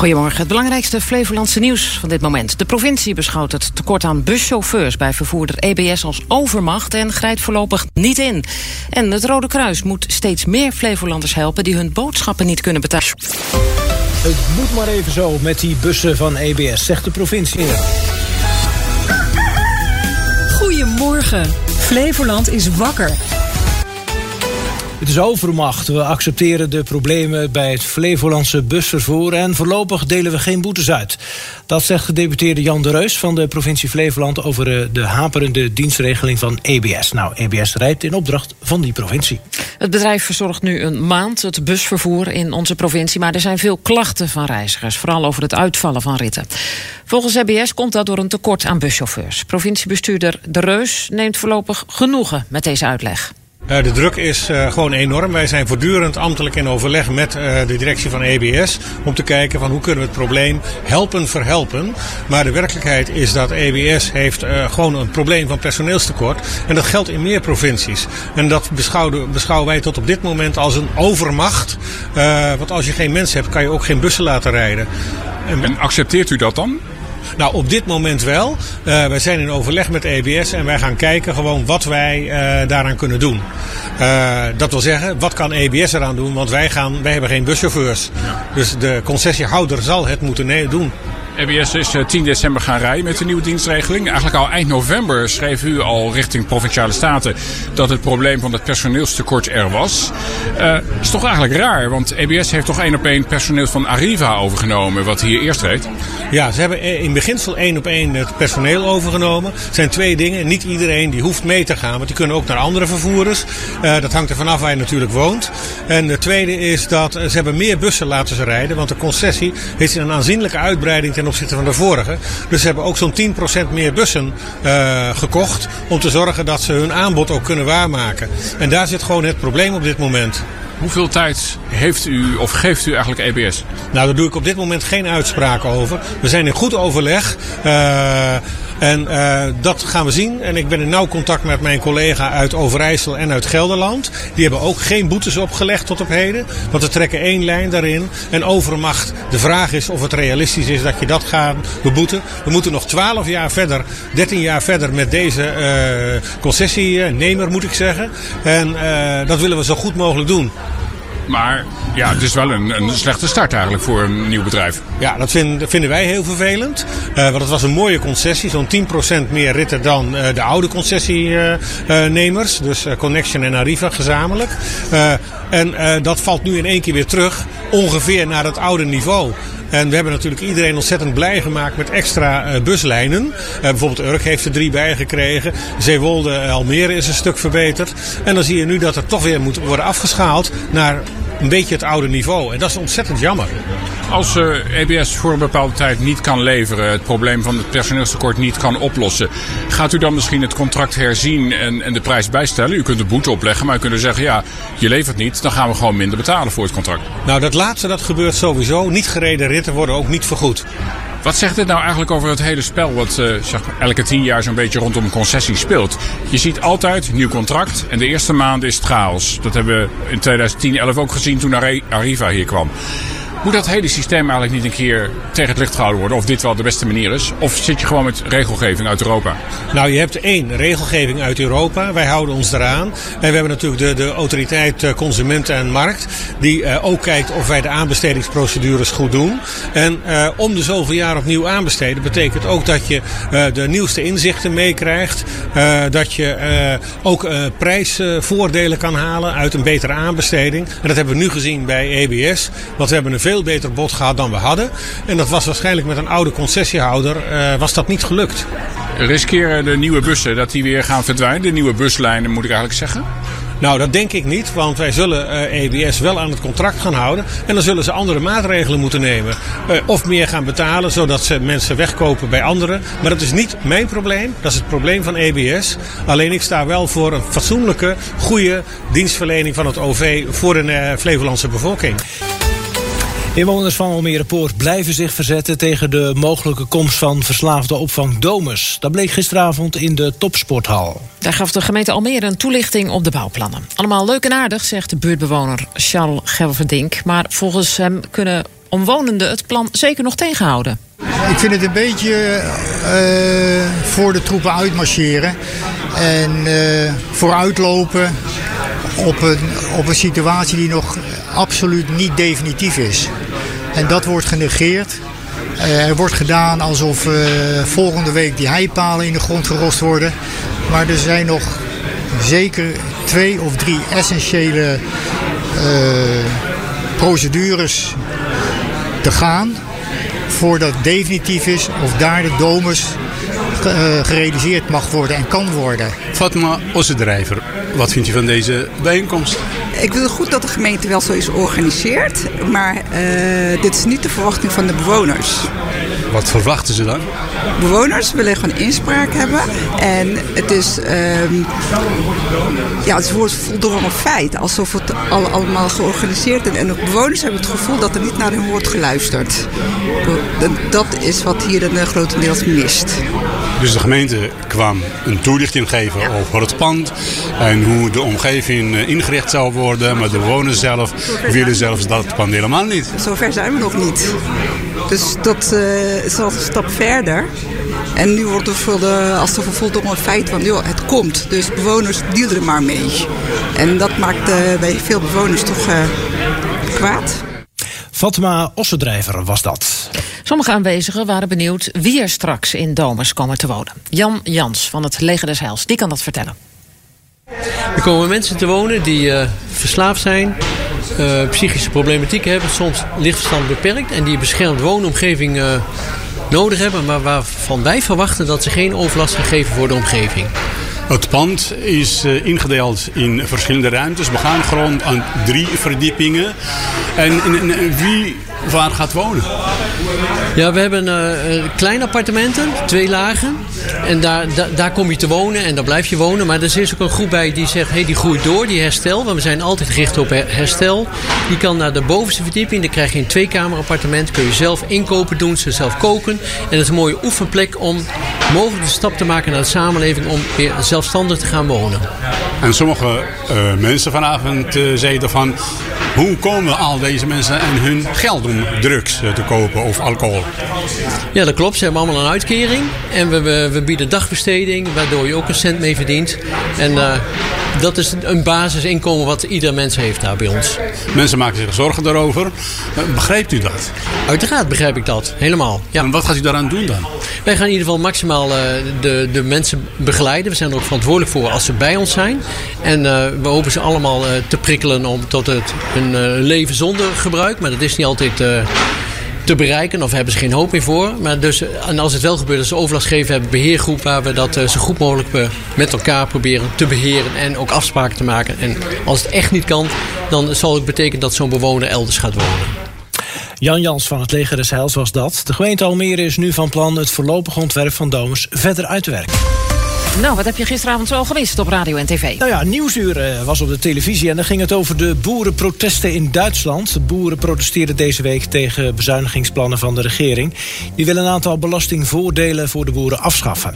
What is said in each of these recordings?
Goedemorgen. Het belangrijkste Flevolandse nieuws van dit moment. De provincie beschouwt het tekort aan buschauffeurs bij vervoerder EBS als overmacht en grijpt voorlopig niet in. En het Rode Kruis moet steeds meer Flevolanders helpen die hun boodschappen niet kunnen betalen. Het moet maar even zo met die bussen van EBS, zegt de provincie. Goedemorgen. Flevoland is wakker. Het is overmacht. We accepteren de problemen bij het Flevolandse busvervoer en voorlopig delen we geen boetes uit. Dat zegt gedeputeerde Jan de Reus van de provincie Flevoland over eh, de haperende dienstregeling van EBS. Nou, EBS rijdt in opdracht van die provincie. Het bedrijf verzorgt nu een maand het busvervoer in onze provincie, maar er zijn veel klachten van reizigers, vooral over het uitvallen van ritten. Volgens EBS komt dat door een tekort aan buschauffeurs. Provinciebestuurder De Reus neemt voorlopig genoegen met deze uitleg. Uh, de druk is uh, gewoon enorm. Wij zijn voortdurend ambtelijk in overleg met uh, de directie van EBS om te kijken van hoe kunnen we het probleem helpen verhelpen. Maar de werkelijkheid is dat EBS heeft gewoon een probleem van personeelstekort en dat geldt in meer provincies. En dat beschouwen, wij tot op dit moment als een overmacht. want als je geen mensen hebt kan je ook geen bussen laten rijden. En, en accepteert u dat dan? Nou, op dit moment wel. Uh, wij zijn in overleg met EBS en wij gaan kijken gewoon wat wij uh, daaraan kunnen doen. Uh, dat wil zeggen, wat kan EBS eraan doen? Want wij, gaan, wij hebben geen buschauffeurs. Ja. Dus de concessiehouder zal het moeten doen. EBS is 10 december gaan rijden met de nieuwe dienstregeling. Eigenlijk al eind november schreef u al richting Provinciale Staten dat het probleem van het personeelstekort er was. Uh, is toch eigenlijk raar, want EBS heeft toch één op één personeel van Arriva overgenomen, wat hier eerst reed? Ja, ze hebben in beginsel één op één het personeel overgenomen. Het zijn twee dingen. Niet iedereen die hoeft mee te gaan, want die kunnen ook naar andere vervoerders. Uh, dat hangt er vanaf waar je natuurlijk woont. En de tweede is dat ze hebben meer bussen laten ze rijden, want de concessie heeft een aanzienlijke uitbreiding ten opzichte van de vorige. Dus ze hebben ook zo'n 10% meer bussen uh, gekocht om te zorgen dat ze hun aanbod ook kunnen waarmaken. En daar zit gewoon het probleem op dit moment. Hoeveel tijd heeft u of geeft u eigenlijk EBS? Nou, daar doe ik op dit moment geen uitspraak over. We zijn in goed overleg. Uh, en uh, dat gaan we zien. En ik ben in nauw contact met mijn collega uit Overijssel en uit Gelderland. Die hebben ook geen boetes opgelegd tot op heden. Want we trekken één lijn daarin. En overmacht. De vraag is of het realistisch is dat je dat gaat beboeten. We moeten nog 12 jaar verder, 13 jaar verder met deze uh, concessienemer moet ik zeggen. En uh, dat willen we zo goed mogelijk doen. Maar ja, het is wel een, een slechte start eigenlijk voor een nieuw bedrijf. Ja, dat vinden, wij heel vervelend. Uh, want het was een mooie concessie. Zo'n 10% meer ritten dan uh, de oude concessienemers. Dus Connection en Arriva gezamenlijk. en dat valt nu in één keer weer terug. Ongeveer naar het oude niveau. En we hebben natuurlijk iedereen ontzettend blij gemaakt met extra buslijnen. Bijvoorbeeld Urk heeft er drie bij gekregen. Zeewolde Almere is een stuk verbeterd. En dan zie je nu dat er toch weer moet worden afgeschaald naar een beetje het oude niveau. En dat is ontzettend jammer. Als uh, EBS voor een bepaalde tijd niet kan leveren, het probleem van het personeelstekort niet kan oplossen, gaat u dan misschien het contract herzien en, en de prijs bijstellen? U kunt de boete opleggen, maar u kunt zeggen, ja, je levert niet, dan gaan we gewoon minder betalen voor het contract. Nou, dat laatste dat gebeurt sowieso. Niet gereden ritten worden ook niet vergoed. Wat zegt dit nou eigenlijk over het hele spel wat zeg, elke tien jaar zo'n beetje rondom concessie speelt? Je ziet altijd nieuw contract en de eerste maand is het chaos. Dat hebben we in 2010, 11 ook gezien toen Arriva hier kwam. Moet dat hele systeem eigenlijk niet een keer tegen het licht gehouden worden? Of dit wel de beste manier is? Of zit je gewoon met regelgeving uit Europa? Nou, je hebt één regelgeving uit Europa. Wij houden ons eraan. En we hebben natuurlijk de, de autoriteit uh, Consumenten en Markt. Die uh, ook kijkt of wij de aanbestedingsprocedures goed doen. En uh, om de zoveel jaar opnieuw aanbesteden betekent ook dat je de nieuwste inzichten meekrijgt. dat je ook prijsvoordelen kan halen uit een betere aanbesteding. En dat hebben we nu gezien bij EBS. Want we hebben veel beter bod gehad dan we hadden. En dat was waarschijnlijk met een oude concessiehouder uh, was dat niet gelukt. Riskeren de nieuwe bussen dat die weer gaan verdwijnen? De nieuwe buslijnen moet ik eigenlijk zeggen? Nou, dat denk ik niet, want wij zullen uh, EBS wel aan het contract gaan houden. En dan zullen ze andere maatregelen moeten nemen. Uh, of meer gaan betalen, zodat ze mensen wegkopen bij anderen. Maar dat is niet mijn probleem, dat is het probleem van EBS. Alleen ik sta wel voor een fatsoenlijke, goede dienstverlening van het OV voor de uh, Flevolandse bevolking. Inwoners van Almere Poort blijven zich verzetten tegen de mogelijke komst van verslaafde opvang Domus. Dat bleek gisteravond in de topsporthal. Daar gaf de gemeente Almere een toelichting op de bouwplannen. Allemaal leuk en aardig, zegt de buurtbewoner Charles Gelverdink. Maar volgens hem kunnen omwonenden het plan zeker nog tegenhouden. Ik vind het een beetje uh, voor de troepen uitmarcheren en uh, vooruitlopen op een, op een situatie die nog absoluut niet definitief is. En dat wordt genegeerd. Uh, er wordt gedaan alsof volgende week die heipalen in de grond gerost worden. Maar er zijn nog zeker twee of drie essentiële procedures te gaan voordat het definitief is of daar de domus uh, gerealiseerd mag worden en kan worden. Fatma Ossendrijver, wat vind je van deze bijeenkomst? Ik vind het goed dat de gemeente wel zo is georganiseerd, maar uh, dit is niet de verwachting van de bewoners. Wat verwachten ze dan? Bewoners willen gewoon inspraak hebben. En het is, um, ja, het wordt voldongen feit. Alsof het al, allemaal georganiseerd is. En de bewoners hebben het gevoel dat er niet naar hun wordt geluisterd. Dat is wat hier een grotendeels mist. Dus de gemeente kwam een toelichting geven over het pand en hoe de omgeving eh, ingericht zou worden. Maar de bewoners zelf willen zelfs dat pand helemaal niet. Zover zijn we nog niet. Dus dat uh, is al een stap verder. En nu wordt er voor de, als er voldongen feit van, joh, het komt. Dus bewoners dealen er maar mee. En dat maakt uh, bij veel bewoners toch uh, kwaad. Fatma Ossendrijver was dat. Sommige aanwezigen waren benieuwd wie er straks in Domers komen te wonen. Jan Jans van het Leger des Heils, die kan dat vertellen. Er komen mensen te wonen die uh, verslaafd zijn, uh, psychische problematiek hebben, soms lichtverstand beperkt en die een beschermd woonomgeving uh, nodig hebben, maar waarvan wij verwachten dat ze geen overlast gaan geven voor de omgeving. Het pand is ingedeeld in verschillende ruimtes, begaan grond aan drie verdiepingen. En, en, en wie waar gaat wonen? Ja, we hebben uh, kleine appartementen, twee lagen. En daar, daar kom je te wonen en daar blijf je wonen. Maar er is ook een groep bij die zegt, hey, die groeit door, die herstel. Want we zijn altijd gericht op herstel. Die kan naar de bovenste verdieping. Dan krijg je een tweekamer appartement. Kun je zelf inkopen doen, ze zelf koken. En dat is een mooie oefenplek om mogelijk de stap te maken naar de samenleving... om weer zelfstandig te gaan wonen. En sommige uh, mensen vanavond uh, zeiden van... hoe komen al deze mensen en hun geld om drugs te kopen of alcohol? Ja, dat klopt. Ze hebben allemaal een uitkering. En we, we, we bieden dagbesteding, waardoor je ook een cent mee verdient. En dat is een basisinkomen wat ieder mens heeft daar bij ons. Mensen maken zich zorgen daarover. Begrijpt u dat? Uiteraard begrijp ik dat. Helemaal. Ja. En wat gaat u daaraan doen dan? Wij gaan in ieder geval maximaal uh, de, de mensen begeleiden. We zijn er ook verantwoordelijk voor als ze bij ons zijn. En uh, we hopen ze allemaal te prikkelen om tot het, een leven zonder gebruik. Maar dat is niet altijd te bereiken. Of hebben ze geen hoop meer voor. Maar dus, en als het wel gebeurt, ze overlast geven, hebben een beheergroep waar we dat zo goed mogelijk met elkaar proberen te beheren en ook afspraken te maken. En als het echt niet kan, dan zal het betekenen dat zo'n bewoner elders gaat wonen. Jan Jans van het Leger des Heils was dat. De gemeente Almere is nu van plan het voorlopig ontwerp van Domus verder uit te werken. Nou, wat heb je gisteravond zo gemist op radio en tv? Nou ja, Nieuwsuur eh, was op de televisie en dan ging het over de boerenprotesten in Duitsland. De boeren protesteerden deze week tegen bezuinigingsplannen van de regering. Die willen een aantal belastingvoordelen voor de boeren afschaffen.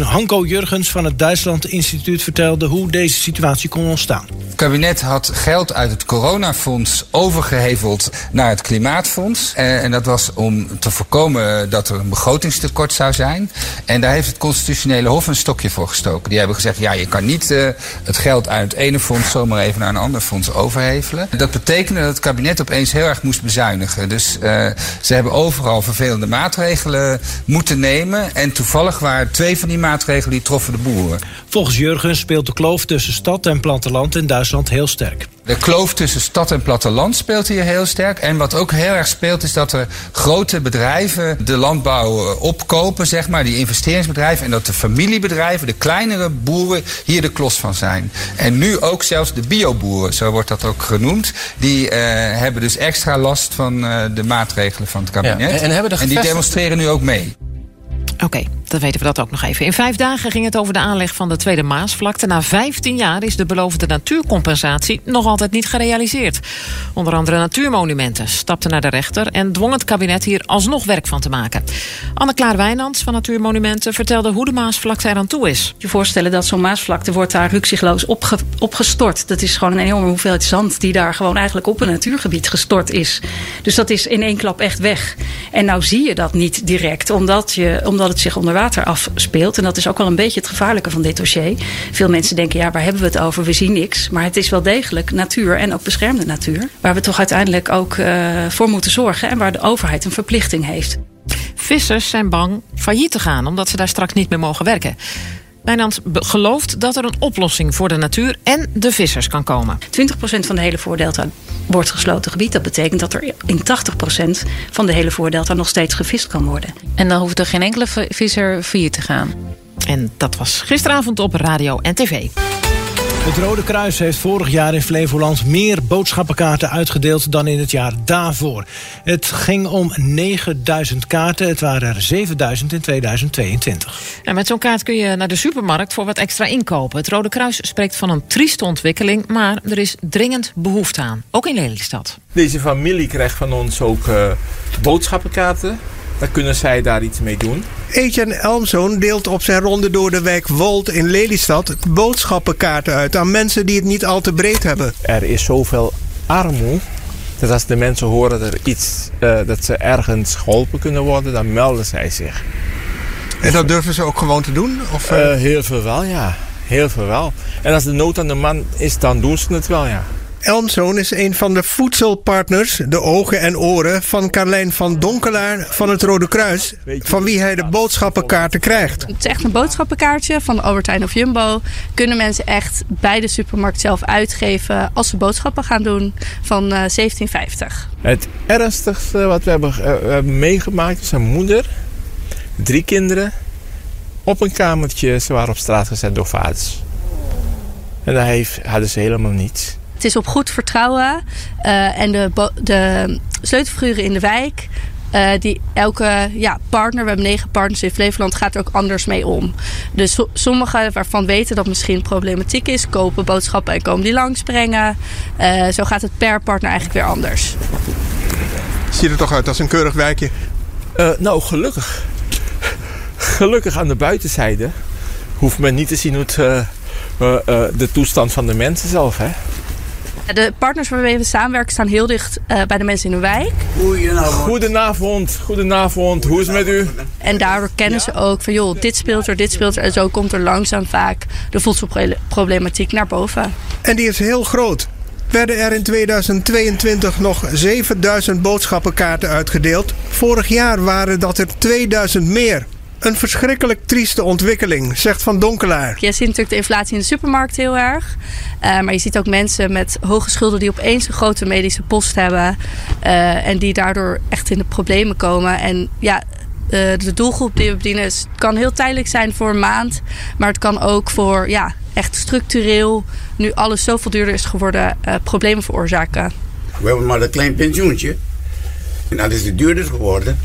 Hanko Jurgens van het Duitsland Instituut vertelde hoe deze situatie kon ontstaan. Het kabinet had geld uit het coronafonds overgeheveld naar het klimaatfonds. Eh, en dat was om te voorkomen dat er een begrotingstekort zou zijn. En daar heeft het constitutionele hof een stokje voor gestoken. Die hebben gezegd, ja, je kan niet uh, het geld uit het ene fonds zomaar even naar een ander fonds overhevelen. Dat betekende dat het kabinet opeens heel erg moest bezuinigen. Dus uh, ze hebben overal vervelende maatregelen moeten nemen. En toevallig waren twee van die maatregelen die troffen de boeren. Volgens Jurgen speelt de kloof tussen stad en platteland in Duitsland heel sterk. De kloof tussen stad en platteland speelt hier heel sterk. En wat ook heel erg speelt is dat er grote bedrijven de landbouw opkopen, zeg maar, die investeringsbedrijven. En dat de familiebedrijven, de kleinere boeren, hier de klos van zijn. En nu ook zelfs de bioboeren, zo wordt dat ook genoemd. Die uh, hebben dus extra last van uh, de maatregelen van het kabinet. Ja, en, hebben de en die demonstreren nu ook mee. Oké, dan weten we dat ook nog even. In vijf dagen ging het over de aanleg van de Tweede Maasvlakte. Na 15 jaar is de beloofde natuurcompensatie nog altijd niet gerealiseerd. Onder andere natuurmonumenten stapten naar de rechter... en dwong het kabinet hier alsnog werk van te maken. Anne-Klaar Wijnands van Natuurmonumenten vertelde hoe de Maasvlakte eraan toe is. Je voorstellen dat zo'n Maasvlakte wordt daar rukzichtloos opge opgestort. Dat is gewoon een enorme hoeveelheid zand die daar gewoon eigenlijk op een natuurgebied gestort is. Dus dat is in één klap echt weg. En nou zie je dat niet direct, omdat, je, omdat het zich onder water afspeelt. En dat is ook wel een beetje het gevaarlijke van dit dossier. Veel mensen denken, ja, waar hebben we het over? We zien niks. Maar het is wel degelijk natuur en ook beschermde natuur. Waar we toch uiteindelijk ook uh, voor moeten zorgen. En waar de overheid een verplichting heeft. Vissers zijn bang failliet te gaan, omdat ze daar straks niet meer mogen werken. Wijnand gelooft dat er een oplossing voor de natuur en de vissers kan komen. 20% van de hele voordelta wordt gesloten gebied. Dat betekent dat er in 80% van de hele voordelta nog steeds gevist kan worden. En dan hoeft er geen enkele visser failliet te gaan. En dat was gisteravond op radio en tv. Het Rode Kruis heeft vorig jaar in Flevoland meer boodschappenkaarten uitgedeeld dan in het jaar daarvoor. Het ging om 9000 kaarten, het waren er 7000 in 2022. En met zo'n kaart kun je naar de supermarkt voor wat extra inkopen. Het Rode Kruis spreekt van een trieste ontwikkeling, maar er is dringend behoefte aan, ook in Lelystad. Deze familie krijgt van ons ook uh, boodschappenkaarten dan kunnen zij daar iets mee doen. Etienne Elmzoon deelt op zijn ronde door de wijk Wold in Lelystad boodschappenkaarten uit aan mensen die het niet al te breed hebben. Er is zoveel armoede. Dat als de mensen horen dat, er iets, uh, dat ze ergens geholpen kunnen worden, dan melden zij zich. En dat durven ze ook gewoon te doen? Of, uh, heel veel wel, ja. Heel veel wel. En als de nood aan de man is, dan doen ze het wel, ja. Elmzoon is een van de voedselpartners, de ogen en oren van Carlijn van Donkelaar van het Rode Kruis, van wie hij de boodschappenkaarten krijgt. Het is echt een boodschappenkaartje van Albert Heijn of Jumbo. Kunnen mensen echt bij de supermarkt zelf uitgeven als ze boodschappen gaan doen van uh, 1750. Het ernstigste wat we hebben, uh, hebben meegemaakt is een moeder, drie kinderen, op een kamertje. Ze waren op straat gezet door vaders. En daar heeft, hadden ze helemaal niets. Het is op goed vertrouwen. Uh, en de, de sleutelfiguren in de wijk. Uh, die elke ja, partner, we hebben negen partners in Flevoland, gaat er ook anders mee om. Dus so sommigen waarvan weten dat misschien problematiek is, kopen boodschappen en komen die langsbrengen. Uh, zo gaat het per partner eigenlijk weer anders. Ziet er toch uit als een keurig wijkje? nou, gelukkig. Gelukkig aan de buitenzijde hoeft men niet te zien hoe het, de toestand van de mensen zelf. Hè? De partners waarmee we samenwerken staan heel dicht uh, bij de mensen in de wijk. Goedenavond. Goedenavond. Goedenavond. Hoe is het met u? En daardoor kennen ze ook van joh, dit speelt er, dit speelt er. En zo komt er langzaam vaak de voedselproblematiek naar boven. En die is heel groot. Werden er in 2022 nog 7000 boodschappenkaarten uitgedeeld. Vorig jaar waren dat er 2000 meer. Een verschrikkelijk trieste ontwikkeling, zegt Van Donkelaar. Je ziet natuurlijk de inflatie in de supermarkt heel erg. Uh, maar je ziet ook mensen met hoge schulden die opeens een grote medische post hebben. Uh, en die daardoor echt in de problemen komen. En ja, uh, de doelgroep die we bedienen is, kan heel tijdelijk zijn voor een maand. Maar het kan ook voor ja, echt structureel, nu alles zoveel duurder is geworden, problemen veroorzaken. We hebben maar een klein pensioentje. En dat is het duurder geworden.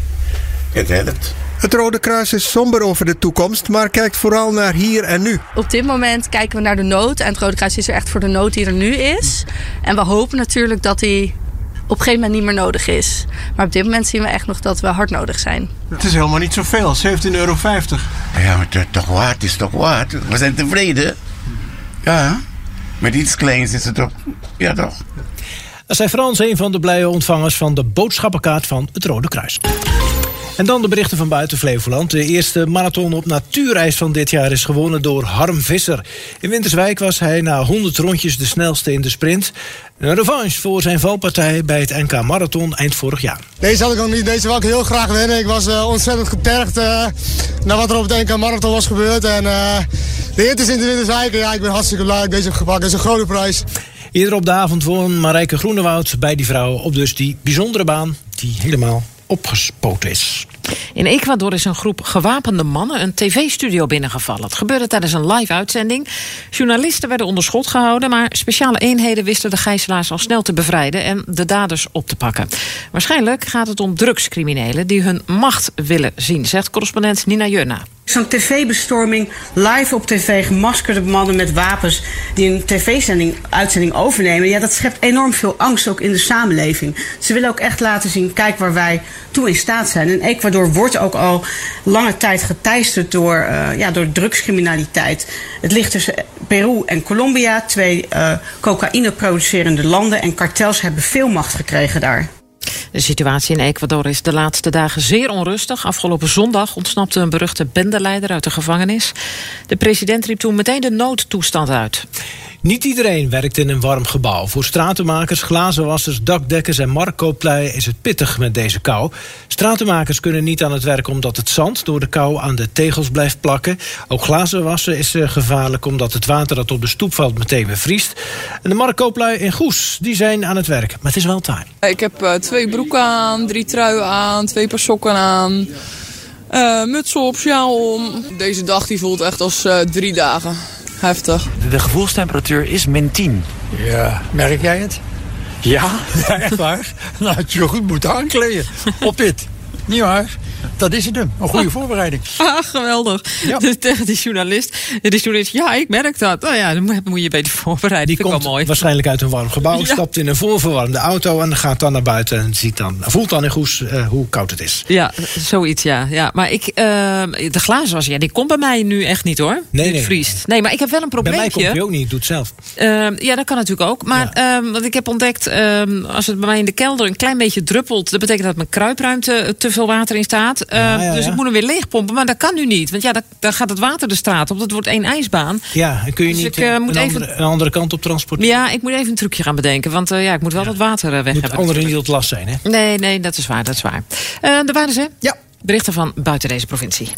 Het helpt. Het Rode Kruis is somber over de toekomst, maar kijkt vooral naar hier en nu. Op dit moment kijken we naar de nood. En het Rode Kruis is er echt voor de nood die er nu is. En we hopen natuurlijk dat die op een gegeven moment niet meer nodig is. Maar op dit moment zien we echt nog dat we hard nodig zijn. Het is helemaal niet zoveel, 17,50 euro. Ja, maar het toch waard is toch waard. We zijn tevreden. Ja, met iets kleins is het toch. Ja, toch. Dat zijn Frans een van de blije ontvangers van de boodschappenkaart van het Rode Kruis. En dan de berichten van buiten Flevoland. De eerste marathon op natuurreis van dit jaar is gewonnen door Harm Visser. In Winterswijk was hij na 100 rondjes de snelste in de sprint. Een revanche voor zijn valpartij bij het NK Marathon eind vorig jaar. Deze had ik nog niet. Deze wil ik heel graag winnen. Ik was uh, ontzettend getergd uh, naar wat er op het NK Marathon was gebeurd. En uh, de hit is in de Winterswijk. Ja, ik ben hartstikke blij dat ik deze heb gepakt. Is een grote prijs. Eerder op de avond won Marijke Groenewoud bij die vrouw op dus die bijzondere baan die helemaal opgespoten is. In Ecuador is een groep gewapende mannen een tv-studio binnengevallen. Het gebeurde tijdens een live uitzending. Journalisten werden onder schot gehouden, maar speciale eenheden wisten de gijzelaars al snel te bevrijden en de daders op te pakken. Waarschijnlijk gaat het om drugscriminelen die hun macht willen zien, zegt correspondent Nina Junna. Zo'n tv-bestorming, live op tv, gemaskerde mannen met wapens die een tv-uitzending overnemen. Ja, dat schept enorm veel angst ook in de samenleving. Ze willen ook echt laten zien, kijk waar wij toe in staat zijn. En Ecuador wordt ook al lange tijd geteisterd door, uh, ja, door drugscriminaliteit. Het ligt tussen Peru en Colombia, twee uh, cocaïne-producerende landen. En kartels hebben veel macht gekregen daar. De situatie in Ecuador is de laatste dagen zeer onrustig. Afgelopen zondag ontsnapte een beruchte bendeleider uit de gevangenis. De president riep toen meteen de noodtoestand uit. Niet iedereen werkt in een warm gebouw. Voor stratenmakers, glazenwassers, dakdekkers en marktkooplui is het pittig met deze kou. Stratenmakers kunnen niet aan het werk omdat het zand door de kou aan de tegels blijft plakken. Ook glazenwassen is eh, gevaarlijk omdat het water dat op de stoep valt meteen bevriest. En de marktkooplui in Goes, die zijn aan het werk. Maar het is wel taai. Ik heb uh, twee broeken aan, drie truien aan, twee paar sokken aan. Uh, muts op, sjaal om. Deze dag die voelt echt als drie dagen. Heftig. De gevoelstemperatuur is min 10. Ja, merk jij het? Ja? Ja, echt waar? Nou, had je je goed moeten aankleden op dit. Niet waar? Dat is het hem. Een goede voorbereiding. Ah, geweldig. Ja. Dus tegen die journalist. Die journalist, ja, ik merk dat. Nou ja, dan moet je beter voorbereiden. Die komt mooi. waarschijnlijk uit een warm gebouw, ja. stapt in een voorverwarmde auto en gaat dan naar buiten en ziet dan, voelt dan in Goes uh, hoe koud het is. Ja, zoiets, ja. ja. Maar ik, uh, de glazen was, ja, die komt bij mij nu echt niet hoor. Nee, nee. vriest. Nee, maar ik heb wel een probleempje. Bij mij komt die ook niet, ik doe het zelf. Uh, ja, dat kan natuurlijk ook. Maar ja. wat ik heb ontdekt, als het bij mij in de kelder een klein beetje druppelt, dat betekent dat mijn kruipruimte te veel water in staat. Ja, ja, dus ik moet hem weer leegpompen. Maar dat kan nu niet. Want ja, dan gaat het water de straat op. Dat wordt één ijsbaan. Ja, en kun je dus niet ik, uh, een, moet andere, even... een andere kant op transporteren? Ja, ik moet even een trucje gaan bedenken. Want uh, ja, ik moet wel dat water uh, weg moet hebben. anderen niet tot last zijn, hè? Nee, nee, dat is waar. Dat is waar. daar waren ze. Ja. Berichten van buiten deze provincie.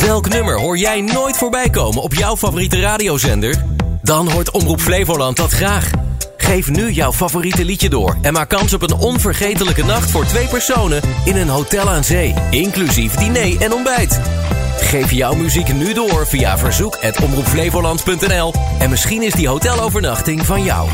Welk nummer hoor jij nooit voorbij komen op jouw favoriete radiozender? Dan hoort Omroep Flevoland dat graag. Geef nu jouw favoriete liedje door en maak kans op een onvergetelijke nacht voor twee personen in een hotel aan zee, inclusief diner en ontbijt. Geef jouw muziek nu door via verzoek@omroepflevoland.nl en misschien is die hotelovernachting van jou.